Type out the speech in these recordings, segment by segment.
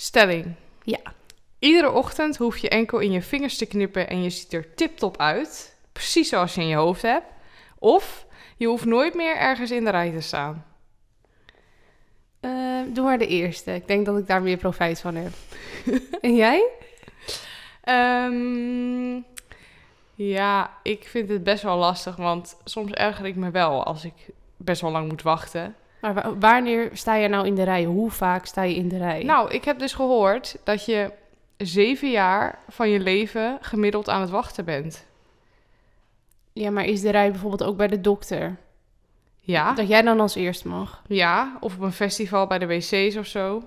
Stelling. Ja. Iedere ochtend hoef je enkel in je vingers te knippen en je ziet er tip-top uit. Precies zoals je in je hoofd hebt. Of je hoeft nooit meer ergens in de rij te staan. Eh, doe maar de eerste. Ik denk dat ik daar meer profijt van heb. en jij? Ehm, ja, ik vind het best wel lastig, want soms erger ik me wel als ik best wel lang moet wachten. Maar wa- wanneer sta je nou in de rij? Hoe vaak sta je in de rij? Nou, ik heb dus gehoord dat je zeven jaar van je leven gemiddeld aan het wachten bent. Ja, maar is de rij bijvoorbeeld ook bij de dokter? Ja, Dat jij dan als eerst mag? ja, of op een festival bij de wc's of zo.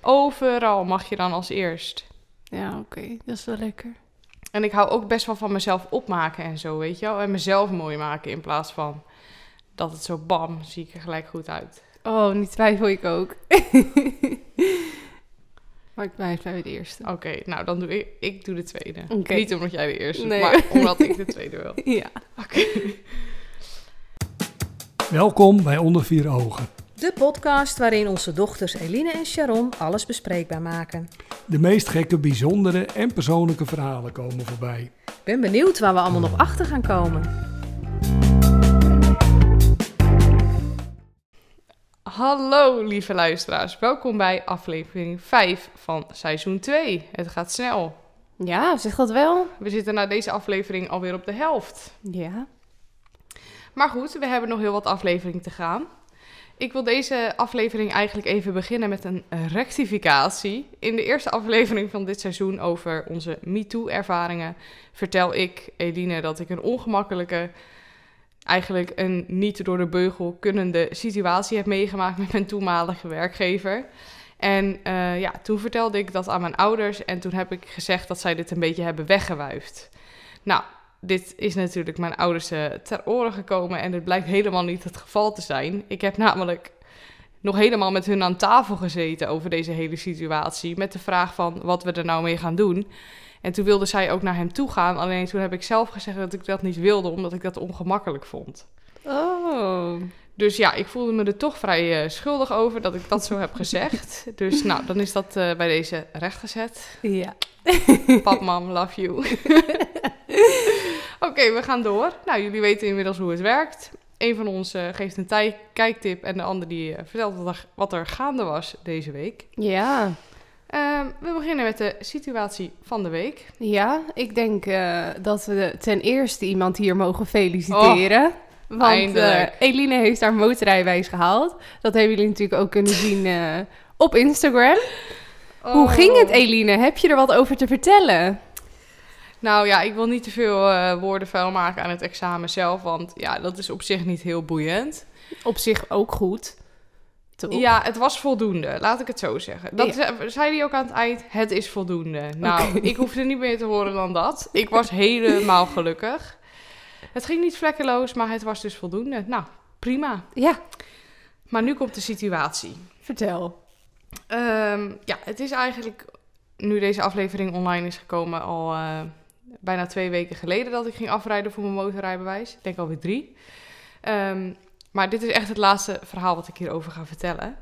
Overal mag je dan als eerst. Ja, oké. Dat is wel lekker. En ik hou ook best wel van mezelf opmaken en zo, weet je wel. En mezelf mooi maken in plaats van dat het zo bam, zie ik er gelijk goed uit. Oh, nu twijfel ik ook. maar ik blijf bij de eerste. Oké, nou dan doe ik, ik doe de tweede. Niet omdat jij de eerste, Nee. maar omdat ik de tweede wil. Ja. Oké. Welkom bij Onder Vier Ogen. De podcast waarin onze dochters Eline en Sharon alles bespreekbaar maken. De meest gekke, bijzondere en persoonlijke verhalen komen voorbij. Ik ben benieuwd waar we allemaal nog achter gaan komen. Hallo lieve luisteraars, welkom bij aflevering 5 van seizoen 2. Het gaat snel. Ja, zeg dat wel? We zitten na deze aflevering alweer op de helft. Ja. Maar goed, we hebben nog heel wat afleveringen te gaan. Ik wil deze aflevering eigenlijk even beginnen met een rectificatie. In de eerste aflevering van dit seizoen over onze MeToo-ervaringen vertel ik, Eline, dat ik een ongemakkelijke, eigenlijk een niet door de beugel kunnende situatie heb meegemaakt met mijn toenmalige werkgever. En eh, ja, toen vertelde ik dat aan mijn ouders en toen heb ik gezegd dat zij dit een beetje hebben weggewuifd. Nou, dit is natuurlijk mijn ouders eh, ter oren gekomen en het blijkt helemaal niet het geval te zijn. Ik heb namelijk nog helemaal met hun aan tafel gezeten over deze hele situatie. Met de vraag van wat we er nou mee gaan doen. En toen wilde zij ook naar hem toe gaan. Alleen toen heb ik zelf gezegd dat ik dat niet wilde, omdat ik dat ongemakkelijk vond. Oh. Dus ja, ik voelde me er toch vrij eh, schuldig over dat ik dat zo heb gezegd. Dus nou, dan is dat eh, bij deze rechtgezet. Ja. Pap, mam, love you. Oké, we gaan door. Nou, jullie weten inmiddels hoe het werkt. Een van ons eh, geeft een tij- kijktip en de ander die eh, vertelt wat er, wat er gaande was deze week. Ja. Ehm, we beginnen met de situatie van de week. Ja, ik denk eh, dat we ten eerste iemand hier mogen feliciteren. want eindelijk. Eline heeft haar motorrijbewijs gehaald. Dat hebben jullie natuurlijk ook kunnen zien op Instagram. Hoe ging het, Oh. Eline? Heb je er wat over te vertellen? Nou ja, ik wil niet te veel eh, woorden vuil maken aan het examen zelf, want ja, dat is op zich niet heel boeiend. Op zich ook goed. Toch? Ja, het was voldoende, laat ik het zo zeggen. Dat ze- zei hij ook aan het eind, het is voldoende. Nou, ik hoefde niet meer te horen dan dat. Ik was helemaal gelukkig. Het ging niet vlekkeloos, maar het was dus voldoende. Nou, prima. Ja, Maar nu komt de situatie. vertel. Ehm, ja, het is eigenlijk, nu deze aflevering online is gekomen, al eh, bijna twee weken geleden dat ik ging afrijden voor mijn motorrijbewijs. Ik denk alweer drie. Ehm, maar dit is echt het laatste verhaal wat ik hierover ga vertellen.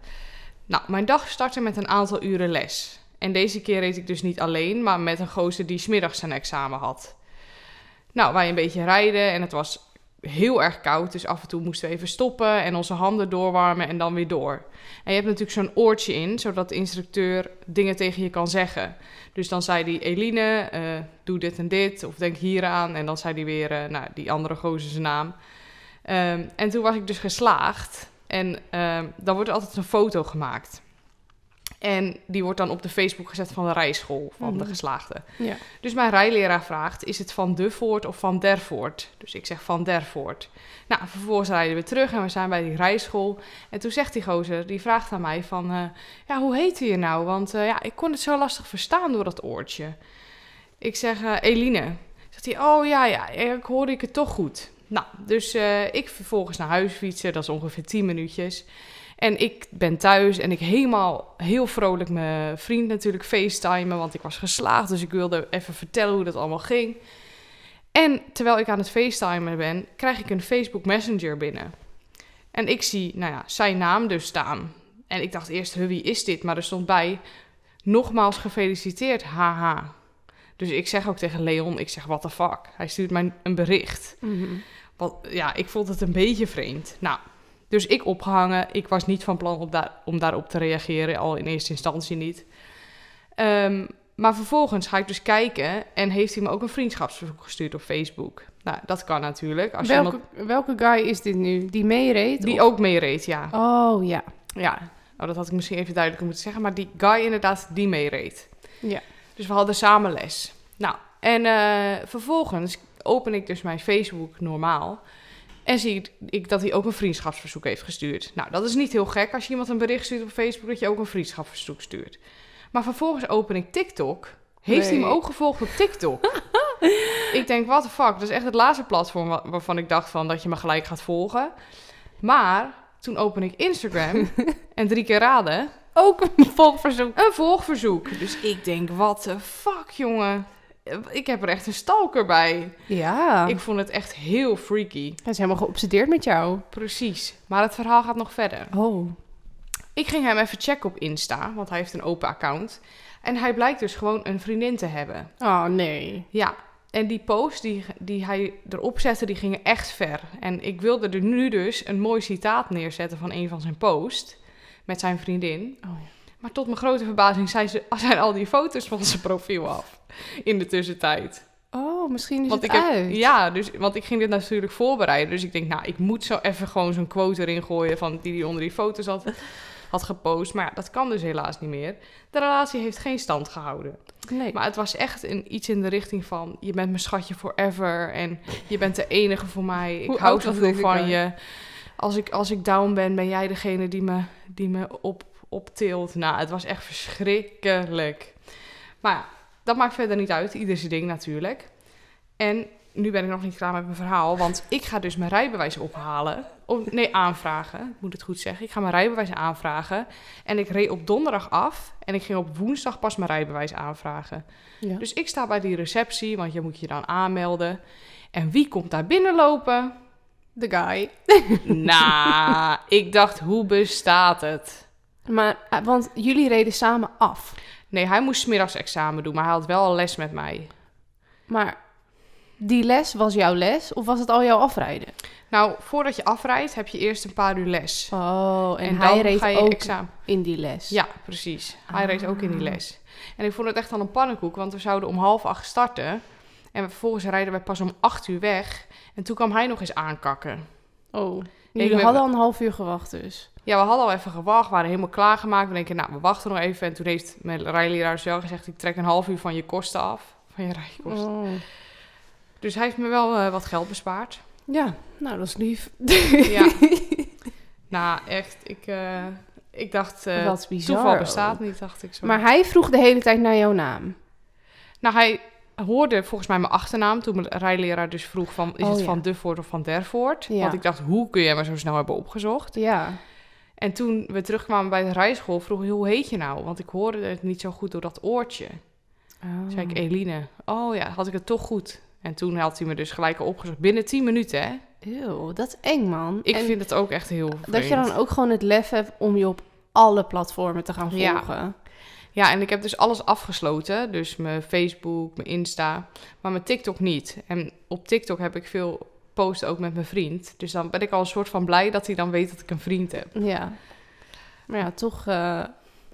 Nou, mijn dag startte met een aantal uren les. En deze keer reed ik dus niet alleen, maar met een gozer die smiddags zijn examen had. Nou, wij een beetje rijden en het was heel erg koud, dus af en toe moesten we even stoppen en onze handen doorwarmen en dan weer door. En je hebt natuurlijk zo'n oortje in, zodat de instructeur dingen tegen je kan zeggen. Dus dan zei hij, Eline, eh, doe dit en dit, of denk hieraan. En dan zei hij weer, eh, nou, die andere gozer zijn naam. Ehm, en toen was ik dus geslaagd. En ehm, dan wordt er altijd een foto gemaakt. En die wordt dan op de Facebook gezet van de rijschool van de Mhm. geslaagde. Ja. Dus mijn rijleraar vraagt, is het van de Voort of van der Voort? Dus ik zeg van der Voort. Nou, vervolgens rijden we terug en we zijn bij die rijschool. En toen zegt die gozer, die vraagt aan mij van, eh, ja, hoe heet je nou? Want eh, ja, ik kon het zo lastig verstaan door dat oortje. Ik zeg, eh, Eline. Zegt hij, oh ja, ja, ik hoorde ik het toch goed. Nou, dus ik vervolgens naar huis fietsen, dat is ongeveer 10 minuutjes. En ik ben thuis en ik helemaal heel vrolijk mijn vriend natuurlijk facetimen, want ik was geslaagd. Dus ik wilde even vertellen hoe dat allemaal ging. En terwijl ik aan het facetimen ben, krijg ik een Facebook Messenger binnen. En ik zie, nou ja, zijn naam dus staan. En ik dacht eerst, wie is dit? Maar er stond bij, Nogmaals gefeliciteerd, haha. Dus ik zeg ook tegen Leon, ik zeg, what the fuck? Hij stuurt mij een bericht. Wat, ja, ik vond het een beetje vreemd. Nou, dus ik opgehangen. Ik was niet van plan op daar, om daarop te reageren, al in eerste instantie niet. Ehm, maar vervolgens ga ik dus kijken en heeft hij me ook een vriendschapsverzoek gestuurd op Facebook. Nou, dat kan natuurlijk. Als Welke, iemand welke guy is dit nu? Die meereed? die of- ook meereed, ja. Oh, ja. Ja, nou, dat had ik misschien even duidelijker moeten zeggen. Maar die guy inderdaad, die meereed. Ja. Dus we hadden samen les. Nou, en eh, vervolgens open ik dus mijn Facebook normaal. En zie ik- dat hij ook een vriendschapsverzoek heeft gestuurd. Nou, dat is niet heel gek als je iemand een bericht stuurt op Facebook... dat je ook een vriendschapsverzoek stuurt. Maar vervolgens open ik TikTok. Heeft hij me ook gevolgd op TikTok? ik denk, what the fuck? Dat is echt het laatste platform wa- waarvan ik dacht van... dat je me gelijk gaat volgen. Maar toen open ik Instagram en drie keer raden... Ook een volgverzoek. Een volgverzoek. Dus ik denk, wat de fuck, jongen. Ik heb er echt een stalker bij. Ja. Ik vond het echt heel freaky. Hij is helemaal geobsedeerd met jou. Precies. Maar het verhaal gaat nog verder. Oh. Ik ging hem even checken op Insta, want hij heeft een open account. En hij blijkt dus gewoon een vriendin te hebben. Oh, nee. Ja, en die post die, die hij erop zette, die gingen echt ver. En ik wilde er nu dus een mooi citaat neerzetten van een van zijn posts met zijn vriendin. Oh, ja. Maar tot mijn grote verbazing zijn, ze, zijn al die foto's van zijn profiel af in de tussentijd. Oh, misschien is Want het ik heb, uit. ja, dus, want ik ging dit natuurlijk voorbereiden. Dus ik denk, nou, ik moet zo even gewoon zo'n quote erin gooien van die die onder die foto's had, had gepost. Maar ja, dat kan dus helaas niet meer. De relatie heeft geen stand gehouden. Nee. Maar het was echt een, iets in de richting van... je bent mijn schatje forever en je bent de enige voor mij. Ik Hoe hou zoveel van je. Als ik, als ik down ben, ben jij degene die me, die me op, optilt. Nou, het was echt verschrikkelijk. Maar ja, dat maakt verder niet uit. Ieder zijn ding natuurlijk. En nu ben ik nog niet klaar met mijn verhaal. Want ik ga dus mijn rijbewijs ophalen. Of, nee, aanvragen. Ik moet het goed zeggen. Ik ga mijn rijbewijs aanvragen. En ik reed op donderdag af. En ik ging op woensdag pas mijn rijbewijs aanvragen. Ja. Dus ik sta bij die receptie, want je moet je dan aanmelden. En wie komt daar binnenlopen? De guy. nou, ik dacht, hoe bestaat het? Maar, eh, want jullie reden samen af. Nee, hij moest middags examen doen, maar hij had wel een les met mij. Maar die les was jouw les of was het al jouw afrijden? Nou, voordat je afrijdt, heb je eerst een paar uur les. Oh, en, en hij dan reed ga je ook examen. in die les. Ja, precies. Hij Ah. reed ook in die les. En ik vond het echt al een pannenkoek, want we zouden om half acht starten. En vervolgens rijden wij pas om acht uur weg. En toen kwam hij nog eens aankakken. Oh, jullie hadden al een half uur gewacht dus. Ja, we hadden al even gewacht, waren helemaal klaargemaakt. We denken, nou, we wachten nog even. En toen heeft mijn rijleraar zelf gezegd, ik trek een half uur van je kosten af. Van je rijkosten. Oh. Dus hij heeft me wel eh, wat geld bespaard. Ja, nou dat is lief. Ja. nou, echt, ik, eh, ik dacht, eh, Wat bizar toeval ook. bestaat niet, dacht ik zo. Maar hij vroeg de hele tijd naar jouw naam. Nou, hij hoorde volgens mij mijn achternaam toen mijn rijleraar dus vroeg van... is Oh, het ja. van Devoort of van Dervoort? Ja. Want ik dacht, hoe kun jij me zo snel hebben opgezocht? Ja. En toen we terugkwamen bij de rijschool, vroeg hij, hoe heet je nou? Want ik hoorde het niet zo goed door dat oortje. Oh. Zei ik, Eline. Oh ja, had ik het toch goed. En toen had hij me dus gelijk al opgezocht. Binnen 10 minuten, hè? Eeuw, dat is eng man. Ik En vind het ook echt heel vreemd. dat je dan ook gewoon het lef hebt om je op alle platformen te gaan volgen. Ja, en ik heb dus alles afgesloten. Dus mijn Facebook, mijn Insta, maar mijn TikTok niet. En op TikTok heb ik veel posten ook met mijn vriend. Dus dan ben ik al een soort van blij dat hij dan weet dat ik een vriend heb. Ja. Maar ja, toch eh,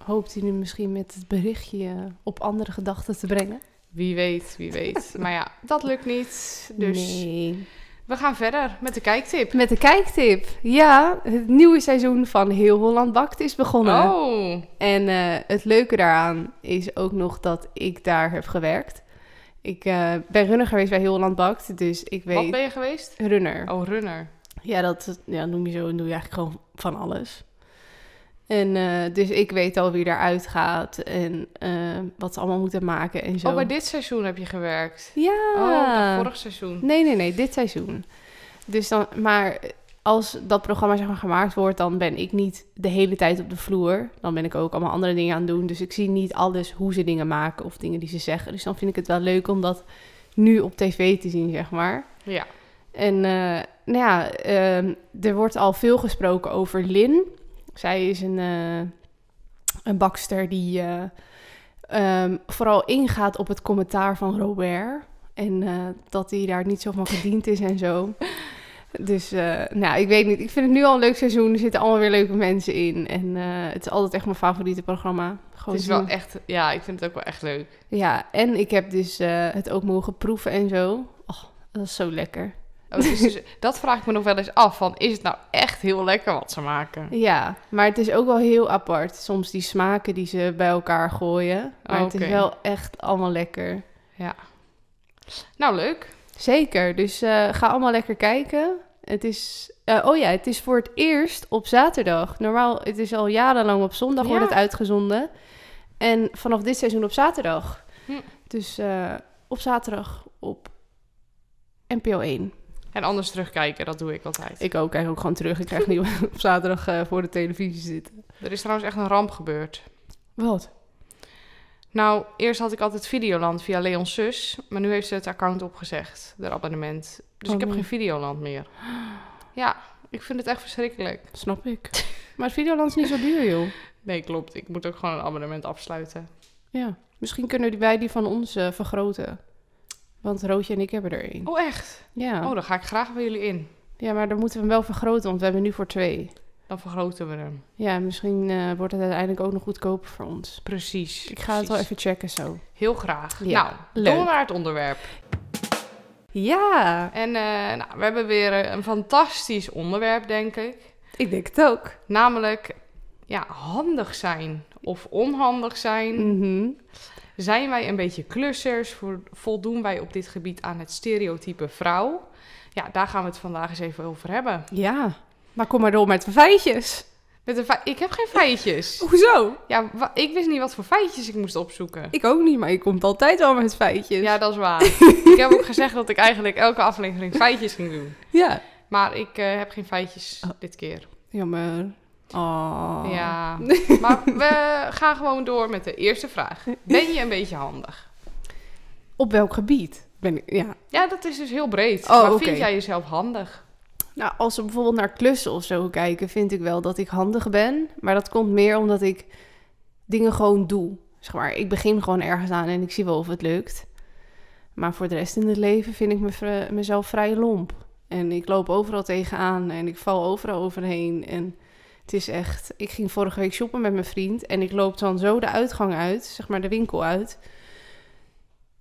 hoopt hij nu misschien met het berichtje op andere gedachten te brengen. Wie weet, wie weet. maar ja, dat lukt niet. Dus Nee. We gaan verder met de kijktip. Met de kijktip. Ja, het nieuwe seizoen van Heel Holland Bakt is begonnen. Oh, En eh, het leuke daaraan is ook nog dat ik daar heb gewerkt. Ik eh, ben runner geweest bij Heel Holland Bakt, dus ik weet... wat ben je geweest? Runner. Oh, runner. Ja, dat ja, noem je zo, doe je eigenlijk gewoon van alles. En eh, dus ik weet al wie eruit gaat en eh, wat ze allemaal moeten maken en zo. Oh, bij dit seizoen heb je gewerkt. Ja. Oh, vorig seizoen. Nee, nee, nee, dit seizoen. Dus dan, maar als dat programma zeg maar, gemaakt wordt, dan ben ik niet de hele tijd op de vloer. Dan ben ik ook allemaal andere dingen aan het doen. Dus ik zie niet alles hoe ze dingen maken of dingen die ze zeggen. Dus dan vind ik het wel leuk om dat nu op tv te zien, zeg maar. Ja. En eh, nou ja, ehm, er wordt al veel gesproken over Lin. Zij is een, eh, een bakster die eh, ehm, vooral ingaat op het commentaar van Robert. En eh, dat hij daar niet zo van gediend is en zo. Dus, nou, ik weet niet. Ik vind het nu al een leuk seizoen. Er zitten allemaal weer leuke mensen in. En het is altijd echt mijn favoriete programma. Gewoon Het is wel echt, ja, ik vind het ook wel echt leuk. Ja, en ik heb dus het ook mogen proeven en zo. Oh, dat is zo lekker. Oh, dus, dus dat vraag ik me nog wel eens af. Van, is het nou echt heel lekker wat ze maken? Ja, maar het is ook wel heel apart. Soms die smaken die ze bij elkaar gooien. Maar het is wel echt allemaal lekker. Ja. Nou, leuk. Zeker, dus eh, ga allemaal lekker kijken. Het is, eh, oh ja, het is voor het eerst op zaterdag. Normaal, het is al jarenlang op zondag wordt het uitgezonden. En vanaf dit seizoen op zaterdag. Hm. Dus eh, op zaterdag op NPO 1. En anders terugkijken, dat doe ik altijd. Ik ook, kijk ook gewoon terug. Ik krijg niet op zaterdag eh, voor de televisie zitten. Er is trouwens echt een ramp gebeurd. Wat? Nou, eerst had ik altijd Videoland via Leon's zus. Maar nu heeft ze het account opgezegd, het abonnement. Dus Oh, ik heb geen Videoland meer. Ja, ik vind het echt verschrikkelijk. Snap ik. Maar Videoland is niet zo duur, joh. Nee, klopt. Ik moet ook gewoon een abonnement afsluiten. Ja, misschien kunnen wij die van ons eh, vergroten. Want Roodje en ik hebben er één. Oh, echt? Ja. Oh, dan ga ik graag bij jullie in. ja, maar dan moeten we hem wel vergroten, want we hebben nu voor twee. Dan vergroten we hem. Ja, misschien eh, wordt het uiteindelijk ook nog goedkoper voor ons. Precies. Ik ga het wel even checken zo. Heel graag. Ja, nou, leuk. door naar het onderwerp. Ja, En eh, nou, we hebben weer eh, een fantastisch onderwerp, denk ik. ik denk het ook. Namelijk, ja, handig zijn of onhandig zijn. Mhm. Zijn wij een beetje klussers? Vo- Voldoen wij op dit gebied aan het stereotype vrouw? Ja, daar gaan we het vandaag eens even over hebben. Ja, maar kom maar door met de feitjes. Met fe- ik heb geen feitjes. Hoezo? Ja, ik wist niet wat voor feitjes ik moest opzoeken. Ik ook niet, maar je komt altijd wel met feitjes. Ja, dat is waar. ik heb ook gezegd dat ik eigenlijk elke aflevering feitjes ging doen. ja. Maar ik eh, heb geen feitjes Oh. dit keer. Jammer. Oh. Ja, maar we gaan gewoon door met de eerste vraag. Ben je een beetje handig? Op welk gebied? Ben ik, ja. Ja, dat is dus heel breed. Oh, maar vind jij jezelf handig? Nou, als we bijvoorbeeld naar klussen of zo kijken, vind ik wel dat ik handig ben. Maar dat komt meer omdat ik dingen gewoon doe. Zeg maar, ik begin gewoon ergens aan en ik zie wel of het lukt. Maar voor de rest in het leven vind ik me, mezelf vrij lomp. En ik loop overal tegenaan en ik val overal overheen. En het is echt... Ik ging vorige week shoppen met mijn vriend en ik loop dan zo de uitgang uit, zeg maar de winkel uit.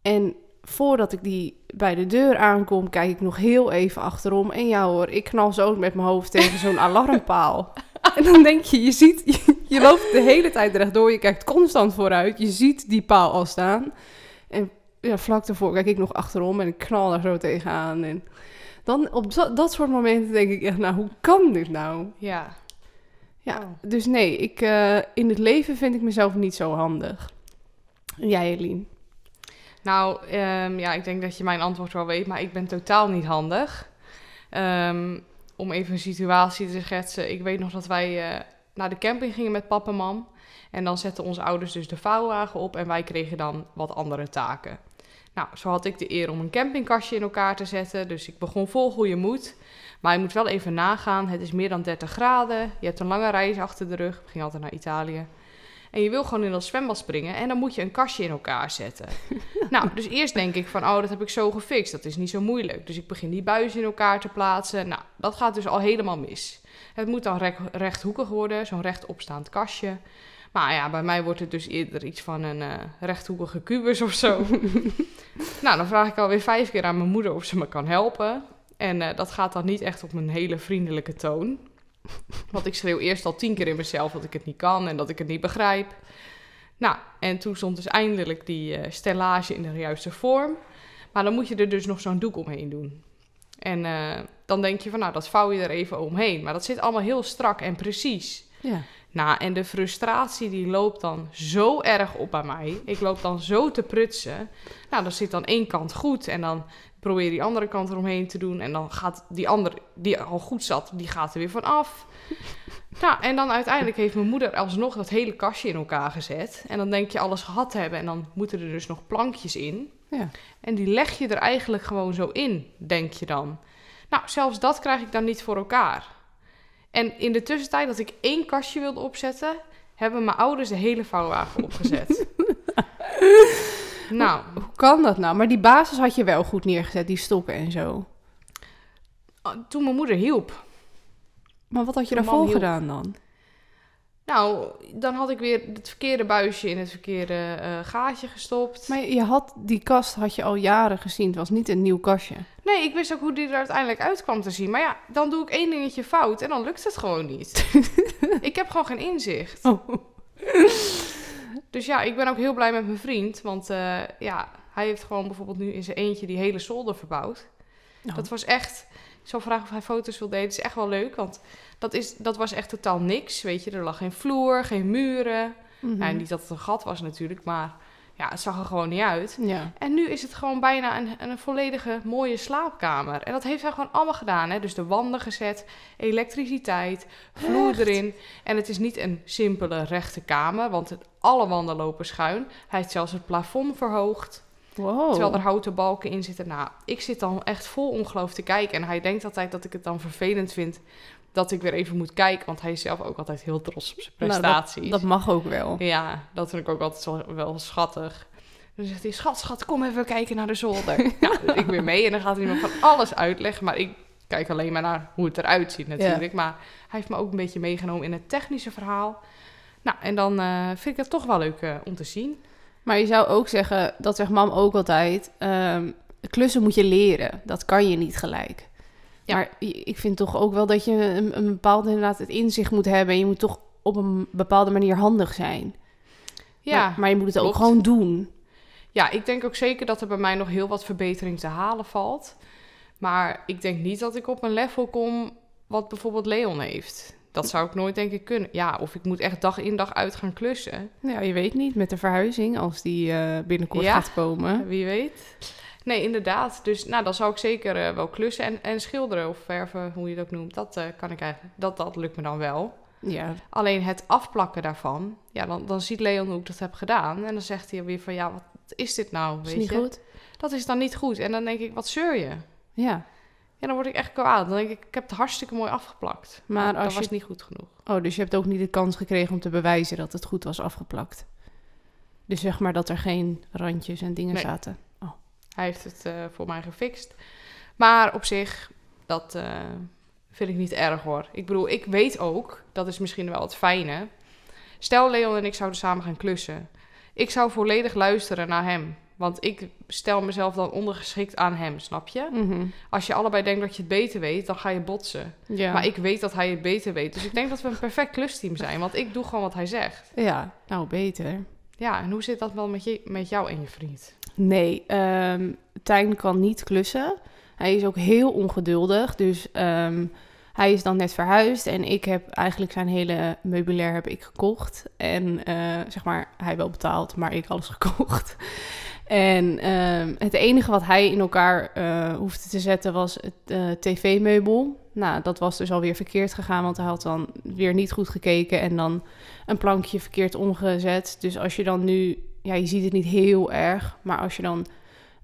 En voordat ik die bij de deur aankom, kijk ik nog heel even achterom. En ja hoor, ik knal zo met mijn hoofd tegen zo'n alarmpaal. En dan denk je, je ziet, je, je loopt de hele tijd rechtdoor. Je kijkt constant vooruit. Je ziet die paal al staan. En ja, vlak daarvoor kijk ik nog achterom en ik knal daar zo tegenaan. En dan op dat, dat soort momenten denk ik echt, nou, hoe kan dit nou? Ja. Ja, Oh. dus nee, ik, eh, in het leven vind ik mezelf niet zo handig. Jij, Eline? Nou, ehm, ja, ik denk dat je mijn antwoord wel weet, maar ik ben totaal niet handig. Ehm, om even een situatie te schetsen. Ik weet nog dat wij eh, naar de camping gingen met papa en mam. En dan zetten onze ouders dus de vouwwagen op en wij kregen dan wat andere taken. Nou, zo had ik de eer om een campingkastje in elkaar te zetten. Dus ik begon vol goede moed. Maar je moet wel even nagaan. Het is meer dan 30 graden. Je hebt een lange reis achter de rug. We gingen altijd naar Italië. En je wil gewoon in dat zwembad springen. En dan moet je een kastje in elkaar zetten. nou, dus eerst denk ik van, oh, dat heb ik zo gefixt. Dat is niet zo moeilijk. Dus ik begin die buizen in elkaar te plaatsen. Nou, dat gaat dus al helemaal mis. Het moet dan rechthoekig worden. Zo'n rechtopstaand kastje. Maar ja, bij mij wordt het dus eerder iets van een eh, rechthoekige kubus of zo. nou, dan vraag ik alweer vijf keer aan mijn moeder of ze me kan helpen. En eh, dat gaat dan niet echt op een hele vriendelijke toon. Want ik schreeuw eerst al tien keer in mezelf dat ik het niet kan en dat ik het niet begrijp. Nou, en toen stond dus eindelijk die eh, stellage in de juiste vorm. Maar dan moet je er dus nog zo'n doek omheen doen. En dan denk je van, nou, dat vouw je er even omheen. Maar dat zit allemaal heel strak en precies. Ja. Nou, en de frustratie die loopt dan zo erg op bij mij. Ik loop dan zo te prutsen. Nou, dan zit dan één kant goed en dan probeer je die andere kant eromheen te doen. En dan gaat die andere, die al goed zat, die gaat er weer van af. Nou, en dan uiteindelijk heeft mijn moeder alsnog dat hele kastje in elkaar gezet. En dan denk je alles gehad te hebben en dan moeten er dus nog plankjes in. Ja. En die leg je er eigenlijk gewoon zo in, denk je dan. Nou, zelfs dat krijg ik dan niet voor elkaar. En in de tussentijd dat ik één kastje wilde opzetten, hebben mijn ouders de hele vouwwagen opgezet. Nou, Hoe kan dat nou? Maar die basis had je wel goed neergezet, die stokken en zo. toen mijn moeder hielp. Maar wat had je daarvoor gedaan dan? Nou, dan had ik weer het verkeerde buisje in het verkeerde eh, gaatje gestopt. Maar je had, die kast had je al jaren gezien. Het was niet een nieuw kastje. Nee, ik wist ook hoe die er uiteindelijk uit kwam te zien. Maar ja, dan doe ik één dingetje fout en dan lukt het gewoon niet. ik heb gewoon geen inzicht. Oh. Dus ja, ik ben ook heel blij met mijn vriend. Want eh, ja, hij heeft gewoon bijvoorbeeld nu in zijn eentje die hele zolder verbouwd. Oh. Dat was echt... Ik zal vragen of hij foto's wil delen. Het is echt wel leuk, want dat, is, dat was echt totaal niks. Weet je, er lag geen vloer, geen muren. Nou, niet dat het een gat was natuurlijk, maar ja, het zag er gewoon niet uit. Ja. En nu is het gewoon bijna een, een volledige mooie slaapkamer. En dat heeft hij gewoon allemaal gedaan. Hè? Dus de wanden gezet, elektriciteit, vloer Echt? erin. En het is niet een simpele rechte kamer, want het, alle wanden lopen schuin. Hij heeft zelfs het plafond verhoogd, Wow. terwijl er houten balken in zitten. Nou, ik zit dan echt vol ongeloof te kijken. En hij denkt altijd dat ik het dan vervelend vind dat ik weer even moet kijken. Want hij is zelf ook altijd heel trots op zijn Nou, dat- prestaties. Dat mag ook wel. Ja, dat vind ik ook altijd wel schattig. Dan zegt hij, schat, schat, kom even kijken naar de zolder. ja, dus ik weer mee en dan gaat hij me van alles uitleggen. Maar ik kijk alleen maar naar hoe het eruit ziet natuurlijk. Maar hij heeft me ook een beetje meegenomen in het technische verhaal. Nou, en dan eh, vind ik het toch wel leuk eh, om te zien. Maar je zou ook zeggen, dat zegt mam ook altijd, ehm, klussen moet je leren. Dat kan je niet gelijk. Ja. Maar ik vind toch ook wel dat je een, een bepaald inderdaad het inzicht moet hebben. En je moet toch op een bepaalde manier handig zijn. Ja, Maar, maar je moet het ook gewoon doen. ja, ik denk ook zeker dat er bij mij nog heel wat verbetering te halen valt. Maar ik denk niet dat ik op een level kom wat bijvoorbeeld Leon heeft. Dat zou ik nooit denk ik kunnen. Ja, of ik moet echt dag in dag uit gaan klussen. Ja, je weet niet met de verhuizing, als die eh, binnenkort Ja. gaat komen. Wie weet. Nee, inderdaad. Dus nou, dan zou ik zeker eh, wel klussen en, en schilderen of verven, hoe je het ook noemt. Dat eh, kan ik eigenlijk. Dat, dat lukt me dan wel. Ja, Alleen het afplakken daarvan, ja, dan, dan ziet Leon hoe ik dat heb gedaan. En dan zegt hij weer van, ja, wat is dit nou? is Weet niet je? goed. Dat is dan niet goed. En dan denk ik, wat zeur je? Ja, Ja, dan word ik echt kwaad. Dan denk ik, ik heb het hartstikke mooi afgeplakt. Maar dat als was je- niet goed genoeg. oh, dus je hebt ook niet de kans gekregen om te bewijzen dat het goed was afgeplakt. Dus zeg maar dat er geen randjes en dingen Nee. zaten. Hij heeft het eh, voor mij gefixt. Maar op zich, dat eh, vind ik niet erg hoor. Ik bedoel, ik weet ook, dat is misschien wel het fijne. Stel Leon en ik zouden samen gaan klussen. Ik zou volledig luisteren naar hem. Want ik stel mezelf dan ondergeschikt aan hem, snap je? Mhm. Als je allebei denkt dat je het beter weet, dan ga je botsen. Ja. Maar ik weet dat hij het beter weet. Dus ik denk dat we een perfect klusteam zijn. Want ik doe gewoon wat hij zegt. Ja, nou beter. Ja, en hoe zit dat wel met, je, met jou en je vriend? Nee, ehm Tijn kan niet klussen. Hij is ook heel ongeduldig. Dus ehm, hij is dan net verhuisd. En ik heb eigenlijk zijn hele meubilair heb ik gekocht. En eh, zeg maar, hij wel betaald, maar ik alles gekocht. En ehm, het enige wat hij in elkaar eh, hoefde te zetten was het eh, tv-meubel. Nou, dat was dus alweer verkeerd gegaan, want hij had dan weer niet goed gekeken en dan een plankje verkeerd omgezet. Dus als je dan nu, ja, je ziet het niet heel erg, maar als je dan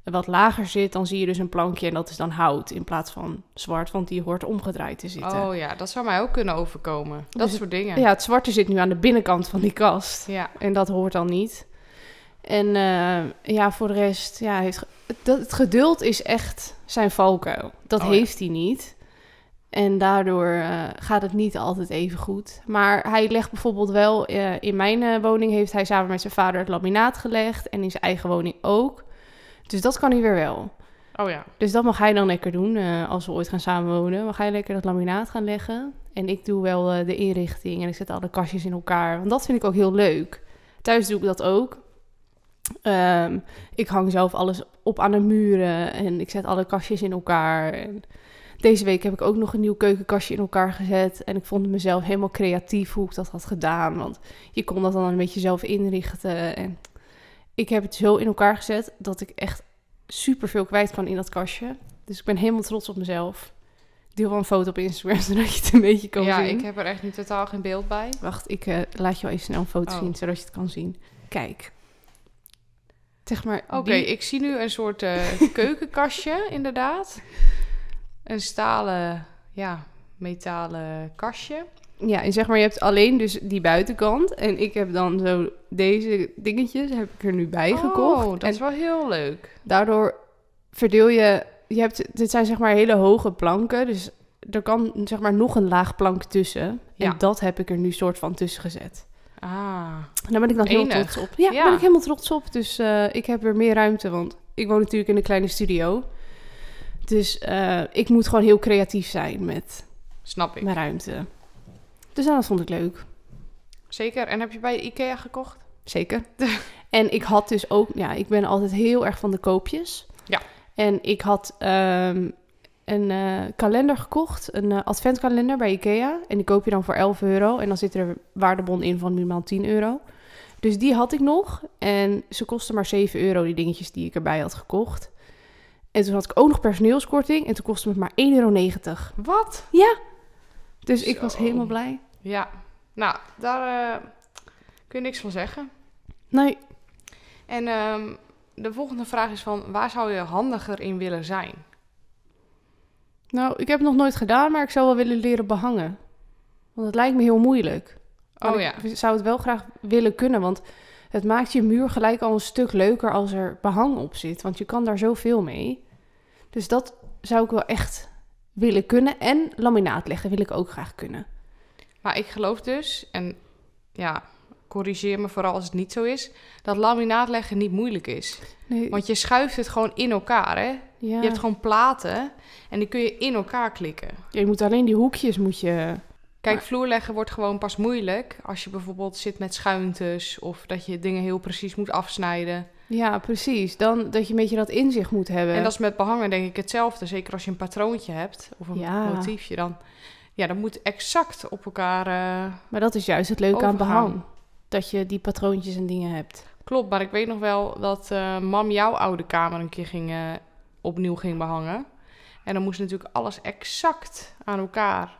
wat lager zit, dan zie je dus een plankje en dat is dan hout in plaats van zwart, want die hoort omgedraaid te zitten. Oh ja, dat zou mij ook kunnen overkomen. Dat Dus- soort dingen. Ja, het zwarte zit nu aan de binnenkant van die kast. ja. En dat hoort dan niet. En eh, ja, voor de rest, ja, heeft, dat, het geduld is echt zijn valkuil. Dat Oh ja. heeft hij niet. En daardoor eh, gaat het niet altijd even goed. Maar hij legt bijvoorbeeld wel, eh, in mijn woning heeft hij samen met zijn vader het laminaat gelegd. En in zijn eigen woning ook. Dus dat kan hij weer wel. Oh ja. Dus dat mag hij dan lekker doen als we ooit gaan samenwonen. Mag hij lekker dat laminaat gaan leggen. En ik doe wel de inrichting en ik zet alle kastjes in elkaar. Want dat vind ik ook heel leuk. Thuis doe ik dat ook. Ehm, ik hang zelf alles op aan de muren en ik zet alle kastjes in elkaar. En deze week heb ik ook nog een nieuw keukenkastje in elkaar gezet. En ik vond mezelf helemaal creatief hoe ik dat had gedaan. Want je kon dat dan een beetje zelf inrichten. En ik heb het zo in elkaar gezet dat ik echt super veel kwijt kan in dat kastje. Dus ik ben helemaal trots op mezelf. Ik deel wel een foto op Instagram, zodat je het een beetje kan ja, zien. ik heb er echt niet totaal geen beeld bij. Wacht, ik eh, laat je wel even snel een foto Oh. zien, zodat je het kan zien. Kijk. Zeg maar, Oké, die- ik zie nu een soort eh, keukenkastje, inderdaad. Een stalen, ja, metalen kastje. Ja, en zeg maar, je hebt alleen dus die buitenkant. En ik heb dan zo deze dingetjes, heb ik er nu bij gekocht. Oh, dat en is wel heel leuk. daardoor verdeel je... je hebt, dit zijn zeg maar hele hoge planken, dus er kan zeg maar nog een laag plank tussen. Ja. En dat heb ik er nu soort van tussen gezet. Ah, daar ben ik dan heel trots op. Ja, daar ben ik helemaal trots op. Dus eh, ik heb weer meer ruimte, want ik woon natuurlijk in een kleine studio. Dus eh, ik moet gewoon heel creatief zijn met snap ik. mijn ruimte. Dus nou, dat vond ik leuk. Zeker. En heb je bij Ikea gekocht? Zeker. en ik had dus ook, ja, ik ben altijd heel erg van de koopjes. Ja. En ik had ehm, een eh, kalender gekocht, een eh, adventkalender bij Ikea. En die koop je dan voor 11 euro. En dan zit er een waardebon in van minimaal 10 euro. Dus die had ik nog. En ze kostten maar 7 euro, die dingetjes die ik erbij had gekocht. En toen had ik ook nog personeelskorting. En toen kostte het maar 1,90 euro. Wat? Ja. Dus ik was helemaal blij. Ja. Nou, daar eh, kun je niks van zeggen. Nee, En ehm, de volgende vraag is van, waar zou je handiger in willen zijn? Nou, ik heb het nog nooit gedaan, maar ik zou wel willen leren behangen. Want het lijkt me heel moeilijk. Maar Oh ja. Ik zou het wel graag willen kunnen, want het maakt je muur gelijk al een stuk leuker als er behang op zit. Want je kan daar zoveel mee. Dus dat zou ik wel echt willen kunnen. En laminaat leggen wil ik ook graag kunnen. Maar ik geloof dus, en ja, corrigeer me vooral als het niet zo is, dat laminaat leggen niet moeilijk is. Nee, Want je schuift het gewoon in elkaar, hè? Ja. Je hebt gewoon platen en die kun je in elkaar klikken. je moet alleen die hoekjes moet je... Kijk, Maar- vloer leggen wordt gewoon pas moeilijk als je bijvoorbeeld zit met schuintes of dat je dingen heel precies moet afsnijden. Ja, precies. Dan dat je een beetje dat inzicht moet hebben. En dat is met behangen denk ik hetzelfde. Zeker als je een patroontje hebt of een Ja. motiefje dan. Ja, dat moet exact op elkaar. eh, Maar dat is juist het leuke aan behang. Dat je die patroontjes en dingen hebt. Klopt, maar ik weet nog wel dat eh, mam jouw oude kamer een keer ging, eh, opnieuw ging behangen. En dan moest natuurlijk alles exact aan elkaar.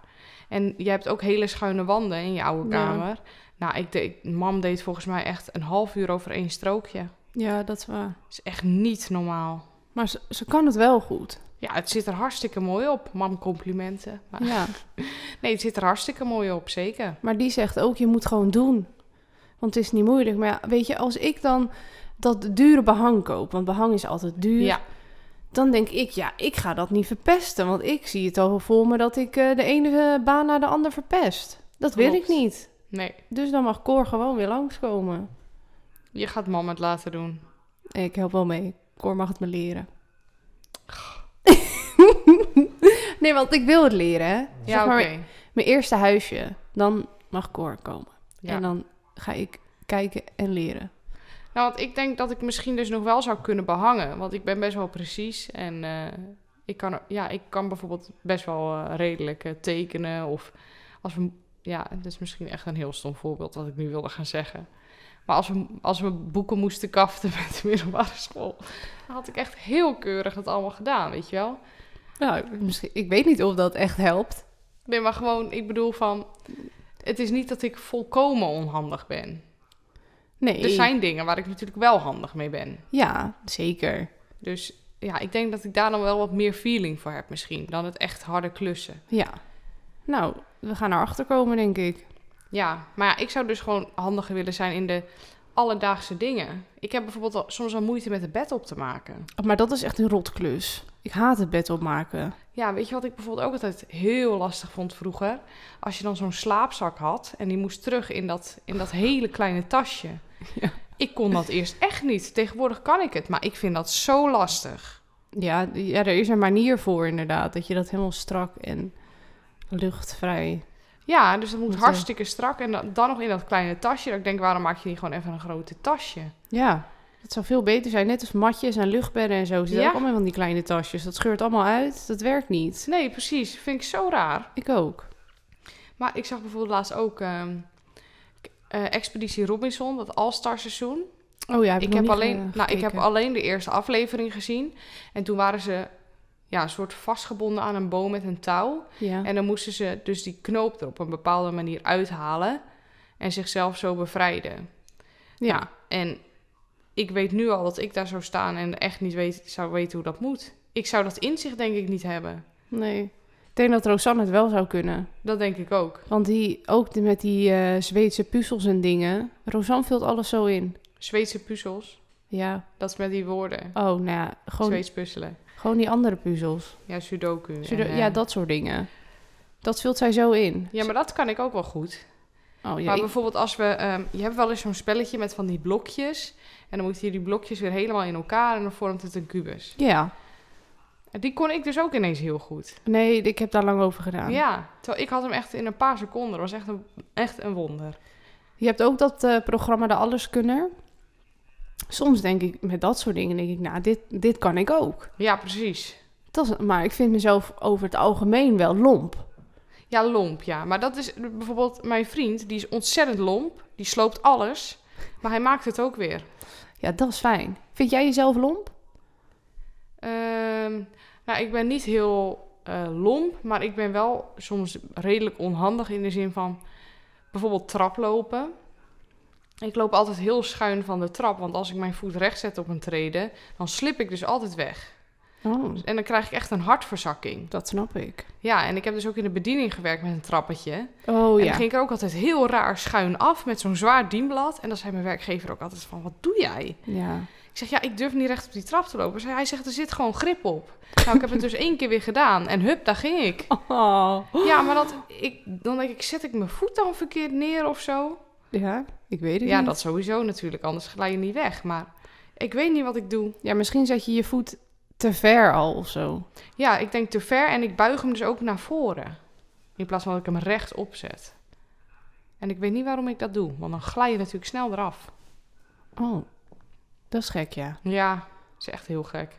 En je hebt ook hele schuine wanden in je oude Ja. kamer. Nou, ik deed, mam deed volgens mij echt een half uur over één strookje. Ja, dat is waar. Dat is echt niet normaal. Maar ze, ze kan het wel goed. Ja, het zit er hartstikke mooi op. Mam, complimenten. Maar, Ja. Nee, het zit er hartstikke mooi op, zeker. Maar die zegt ook, je moet gewoon doen. Want het is niet moeilijk. Maar ja, weet je, als ik dan dat dure behang koop... want behang is altijd duur... Ja, dan denk ik, ja, ik ga dat niet verpesten. Want ik zie het al voor me dat ik eh, de ene eh, baan naar de ander verpest. Dat wil ik Klopt. niet. nee. Dus dan mag Cor gewoon weer langskomen. Je gaat mam het laten doen. Ik help wel mee. Cor mag het me leren. nee, want ik wil het leren, hè. Ja, Zeg oké. Mijn eerste huisje, dan mag Cor komen. Ja. En dan ga ik kijken en leren. Nou, want ik denk dat ik misschien dus nog wel zou kunnen behangen. Want ik ben best wel precies. En eh, ik, kan, ja, ik kan bijvoorbeeld best wel eh, redelijk eh, tekenen. Of als we... Ja, dat is misschien echt een heel stom voorbeeld wat ik nu wilde gaan zeggen. Maar als we, als we boeken moesten kaften met de middelbare school... dan had ik echt heel keurig het allemaal gedaan, weet je wel? Nou, misschien, ik weet niet of dat echt helpt. Nee, maar gewoon, ik bedoel van... Het is niet dat ik volkomen onhandig ben. Nee. Er zijn dingen waar ik natuurlijk wel handig mee ben. Ja, zeker. Dus ja, ik denk dat ik daar dan wel wat meer feeling voor heb misschien. Dan het echt harde klussen. Ja. Nou, we gaan erachter komen, denk ik. Ja, maar ja, ik zou dus gewoon handiger willen zijn in de alledaagse dingen. Ik heb bijvoorbeeld al, soms al moeite met het bed op te maken. Maar dat is echt een rotklus. Ik haat het bed opmaken. Ja, weet je wat ik bijvoorbeeld ook altijd heel lastig vond vroeger? Als je dan zo'n slaapzak had en die moest terug in dat, in dat hele kleine tasje. Ja. Ik kon dat eerst echt niet. Tegenwoordig kan ik het, maar ik vind dat zo lastig. Ja, ja, er is een manier voor inderdaad. Dat je dat helemaal strak en luchtvrij... Ja, dus dat moet Moet, eh, hartstikke strak. En dan, dan nog in dat kleine tasje. Dat ik denk, waarom maak je niet gewoon even een grote tasje? Ja, het zou veel beter zijn. Net als matjes en luchtbedden en zo. Zitten Ja. ook allemaal van die kleine tasjes. Dat scheurt allemaal uit. Dat werkt niet. Nee, precies. Vind ik zo raar. Ik ook. Maar ik zag bijvoorbeeld laatst ook ehm, eh, Expeditie Robinson, dat All-Star seizoen. Oh ja, heb ik, heb, alleen, eh, nou, ik heb alleen de eerste aflevering gezien. En toen waren ze ja, een soort vastgebonden aan een boom met een touw. Ja. En dan moesten ze dus die knoop er op een bepaalde manier uithalen. En zichzelf zo bevrijden. ja. En ik weet nu al dat ik daar zou staan en echt niet weet, zou weten hoe dat moet. Ik zou dat inzicht denk ik niet hebben. Nee. Denk dat Rosanne het wel zou kunnen. Dat denk ik ook. Want die, ook die- met die eh, Zweedse puzzels en dingen. Rosanne vult alles zo in. Zweedse puzzels. Ja. Dat is met die woorden. Oh, nou ja. Gewoon, Zweeds puzzelen. gewoon die andere puzzels. Ja, sudoku. Sudo- en, eh, ja, dat soort dingen. Dat vult zij zo in. Ja, maar dat kan ik ook wel goed. Oh, ja, maar ik- bijvoorbeeld als we... ehm, je hebt wel eens zo'n spelletje met van die blokjes. En dan moet je die blokjes weer helemaal in elkaar en dan vormt het een kubus. ja. En die kon ik dus ook ineens heel goed. Nee, ik heb daar lang over gedaan. Ja, terwijl ik had hem echt in een paar seconden. Dat was echt een, echt een wonder. Je hebt ook dat eh, programma De Alleskunner. Soms denk ik, met dat soort dingen, denk ik, nou, dit, dit kan ik ook. Ja, precies. Dat is, maar ik vind mezelf over het algemeen wel lomp. Ja, lomp, ja. Maar dat is bijvoorbeeld mijn vriend, die is ontzettend lomp. Die sloopt alles, maar hij maakt het ook weer. Ja, dat is fijn. Vind jij jezelf lomp? Ehm, nou, ik ben niet heel eh, lomp, maar ik ben wel soms redelijk onhandig in de zin van bijvoorbeeld traplopen. Ik loop altijd heel schuin van de trap, want als ik mijn voet recht zet op een trede, dan slip ik dus altijd weg. Oh, En dan krijg ik echt een hartverzakking. dat snap ik. Ja, en ik heb dus ook in de bediening gewerkt met een trappetje. Oh En ja. dan ging ik er ook altijd heel raar schuin af met zo'n zwaar dienblad. En dan zei mijn werkgever ook altijd van, wat doe jij? Ja. Ik zeg, ja, ik durf niet recht op die trap te lopen. Hij zegt, er zit gewoon grip op. Nou, ik heb het dus één keer weer gedaan. En hup, daar ging ik. Oh. Ja, maar dat, ik, dan denk ik, zet ik mijn voet dan verkeerd neer of zo? Ja, ik weet het Ja, niet. dat sowieso natuurlijk, anders glij je niet weg. Maar ik weet niet wat ik doe. Ja, misschien zet je je voet te ver al of zo. Ja, ik denk te ver en ik buig hem dus ook naar voren. In plaats van dat ik hem recht opzet. En ik weet niet waarom ik dat doe, want dan glij je natuurlijk snel eraf. Oh, dat is gek, ja. Ja, is echt heel gek.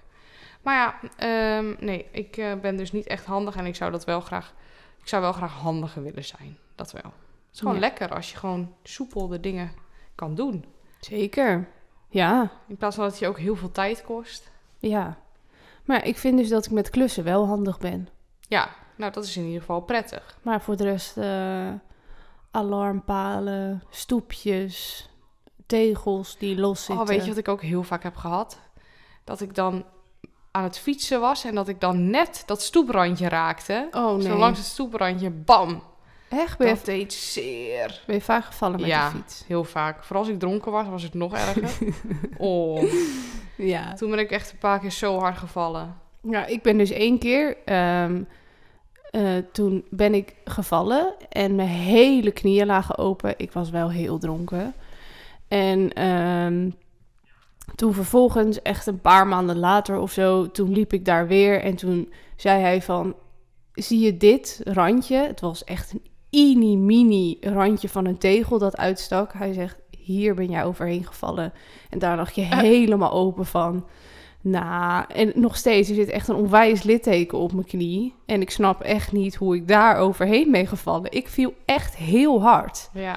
Maar ja, ehm, nee, ik eh, ben dus niet echt handig en ik zou dat wel graag... Ik zou wel graag handiger willen zijn, dat wel. Het is gewoon Ja. lekker als je gewoon soepel de dingen kan doen. Zeker. Ja, In plaats van dat het je ook heel veel tijd kost. ja. Maar ik vind dus dat ik met klussen wel handig ben. Ja, nou dat is in ieder geval prettig. Maar voor de rest, eh, alarmpalen, stoepjes, tegels die los zitten. Oh, weet je wat ik ook heel vaak heb gehad? Dat ik dan aan het fietsen was en dat ik dan net dat stoeprandje raakte. Oh nee. Zo langs het stoeprandje, bam! Echt? Ben je, Dat deed zeer. ben je vaak gevallen met Ja. de fiets? Heel vaak. Vooral als ik dronken was, was het nog erger. oh, Ja. toen ben ik echt een paar keer zo hard gevallen. Ja, ik ben dus één keer... ehm, eh, toen ben ik gevallen en mijn hele knieën lagen open. Ik was wel heel dronken. En ehm, toen vervolgens, echt een paar maanden later of zo... toen liep ik daar weer en toen zei hij van... Zie je dit randje? Het was echt een mini-mini randje van een tegel dat uitstak. Hij zegt, hier ben jij overheen gevallen. En daar lag je helemaal open van. Nou, en nog steeds, er zit echt een onwijs litteken op mijn knie. En ik snap echt niet hoe ik daar overheen ben gevallen. Ik viel echt heel hard. Ja.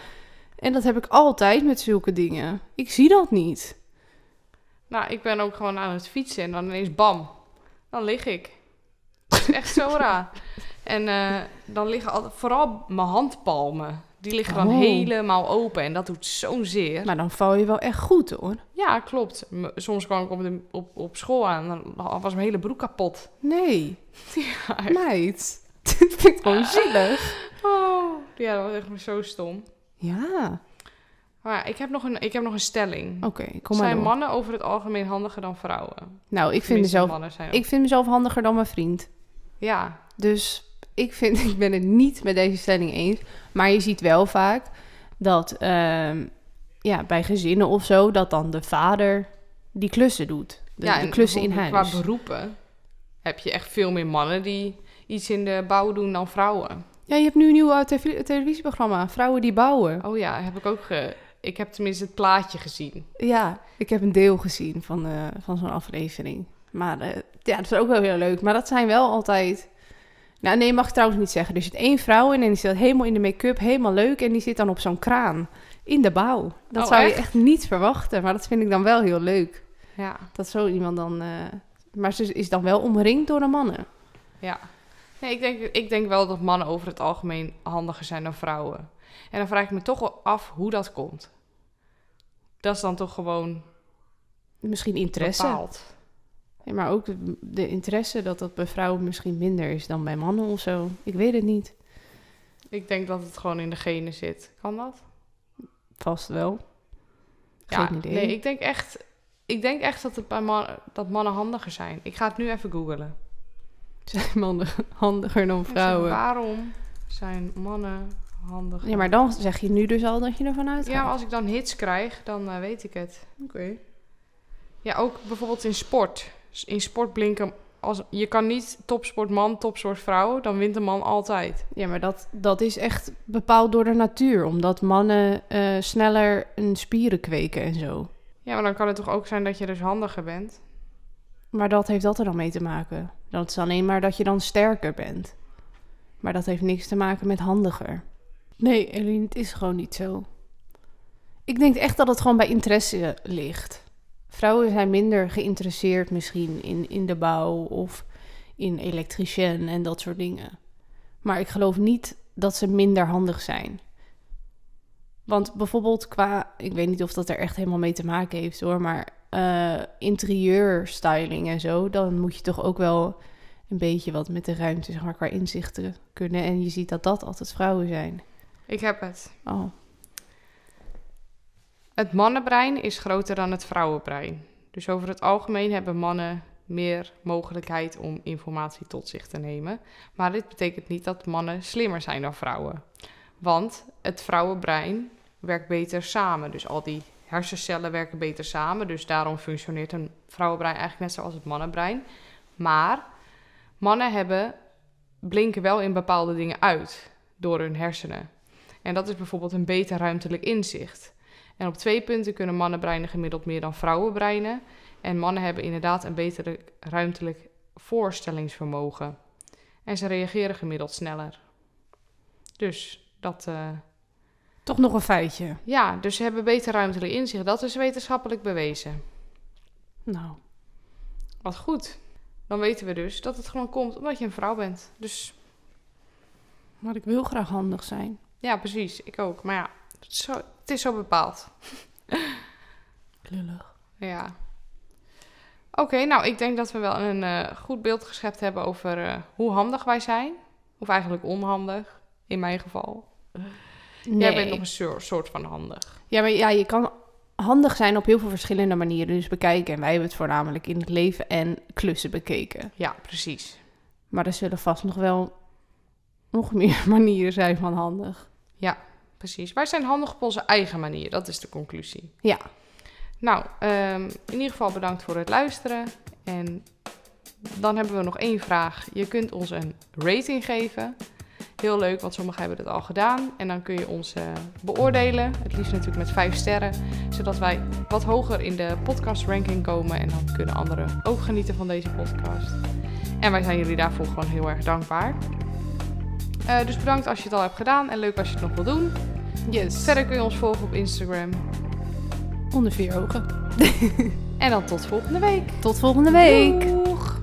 En dat heb ik altijd met zulke dingen. Ik zie dat niet. Nou, ik ben ook gewoon aan het fietsen en dan ineens bam. Dan lig ik. Dat is echt zo raar. En eh, dan liggen altijd, vooral mijn handpalmen. Die liggen dan Oh. helemaal open en dat doet zo'n zeer. Maar dan val je wel echt goed hoor. Ja, klopt. Soms kwam ik op, de, op, op school aan en dan was mijn hele broek kapot. Nee, Ja, meid. Dit vind ik gewoon zielig. Oh, ja, dat was echt zo stom. Ja, Maar ik heb nog een, ik heb nog een stelling. oké, kom maar zijn door. mannen over het algemeen handiger dan vrouwen? Nou, ik vind, mezelf, ook- ik vind mezelf handiger dan mijn vriend. Ja, Dus ik, vind, ik ben het niet met deze stelling eens. Maar je ziet wel vaak dat ehm, ja, bij gezinnen of zo, dat dan de vader die klussen doet. De, ja de en klussen in huis. Qua beroepen heb je echt veel meer mannen die iets in de bouw doen dan vrouwen. Ja, je hebt nu een nieuw eh, tv- televisieprogramma, Vrouwen die bouwen. Oh ja, heb ik ook. Ge... Ik heb tenminste het plaatje gezien. Ja, ik heb een deel gezien van, eh, van zo'n aflevering. Maar eh, ja, dat is ook wel heel leuk. Maar dat zijn wel altijd... Nou, nee, mag ik trouwens niet zeggen. Er zit één vrouw in en die zit helemaal in de make-up, helemaal leuk. En die zit dan op zo'n kraan in de bouw. Dat Oh, zou je echt? niet verwachten. Maar dat vind ik dan wel heel leuk. Ja, Dat zo iemand dan... Maar ze is dan wel omringd door de mannen. ja. Nee, ik denk, ik denk wel dat mannen over het algemeen handiger zijn dan vrouwen. En dan vraag ik me toch wel af hoe dat komt. Dat is dan toch gewoon Misschien interesse. bepaald. Ja, maar ook de, de interesse dat dat bij vrouwen misschien minder is dan bij mannen of zo. Ik weet het niet. Ik denk dat het gewoon in de genen zit. Kan dat? Vast wel. Geen ja, idee. nee, ik denk echt, ik denk echt dat, het bij man, dat mannen handiger zijn. Ik ga het nu even googlen. Zijn mannen handiger dan vrouwen? Waarom zijn mannen handiger? Ja, maar dan zeg je nu dus al dat je ervan uitgaat. Ja, maar als ik dan hits krijg, dan eh, weet ik het. Oké. Ja, ook bijvoorbeeld in sport. In sport blinken... Als, je kan niet topsport man, topsport vrouw. Dan wint de man altijd. Ja, maar dat, dat is echt bepaald door de natuur. Omdat mannen eh, sneller een spieren kweken en zo. Ja, maar dan kan het toch ook zijn dat je dus handiger bent? Maar dat heeft dat er dan mee te maken. Dat is alleen maar dat je dan sterker bent. Maar dat heeft niks te maken met handiger. Nee, Eline, het is gewoon niet zo. Ik denk echt dat het gewoon bij interesse ligt. Vrouwen zijn minder geïnteresseerd misschien in, in de bouw of in elektricien en dat soort dingen. Maar ik geloof niet dat ze minder handig zijn. Want bijvoorbeeld qua, ik weet niet of dat er echt helemaal mee te maken heeft hoor, maar eh interieurstyling en zo, dan moet je toch ook wel een beetje wat met de ruimte, zeg maar, qua inzichten kunnen. En je ziet dat dat altijd vrouwen zijn. Ik heb het. Oh, Het mannenbrein is groter dan het vrouwenbrein. Dus over het algemeen hebben mannen meer mogelijkheid om informatie tot zich te nemen. Maar dit betekent niet dat mannen slimmer zijn dan vrouwen. Want het vrouwenbrein werkt beter samen. Dus al die hersencellen werken beter samen. Dus daarom functioneert een vrouwenbrein eigenlijk net zoals het mannenbrein. Maar mannen hebben, blinken wel in bepaalde dingen uit door hun hersenen. En dat is bijvoorbeeld een beter ruimtelijk inzicht. En op twee punten kunnen mannenbreinen gemiddeld meer dan vrouwenbreinen. En mannen hebben inderdaad een beter ruimtelijk voorstellingsvermogen. En ze reageren gemiddeld sneller. Dus dat, eh, toch nog een feitje. ja, dus ze hebben beter ruimtelijk inzicht. Dat is wetenschappelijk bewezen. Nou, Wat goed. Dan weten we dus dat het gewoon komt omdat je een vrouw bent. Dus maar ik wil graag handig zijn. ja, precies. Ik ook. Maar ja, het is zo, het is zo bepaald. Lullig. Ja. Oké, nou, ik denk dat we wel een eh, goed beeld geschept hebben over eh, hoe handig wij zijn. Of eigenlijk onhandig, in mijn geval. Jij bent nog een soort, van handig. Ja, maar ja, je kan handig zijn op heel veel verschillende manieren dus bekijken. En wij hebben het voornamelijk in het leven en klussen bekeken. Ja, precies. Maar er zullen vast nog wel nog meer manieren zijn van handig. Precies. Wij zijn handig op onze eigen manier. Dat is de conclusie. Ja. Nou, ehm, in ieder geval bedankt voor het luisteren. En dan hebben we nog één vraag. Je kunt ons een rating geven. Heel leuk, want sommigen hebben het al gedaan. En dan kun je ons eh, beoordelen. Het liefst natuurlijk met vijf sterren. Zodat wij wat hoger in de podcast ranking komen. En dan kunnen anderen ook genieten van deze podcast. En wij zijn jullie daarvoor gewoon heel erg dankbaar. Eh, dus bedankt als je het al hebt gedaan. En leuk als je het nog wil doen. Yes. Verder kun je ons volgen op Instagram. Onder vier ogen. En dan tot volgende week. Tot volgende week. Doei.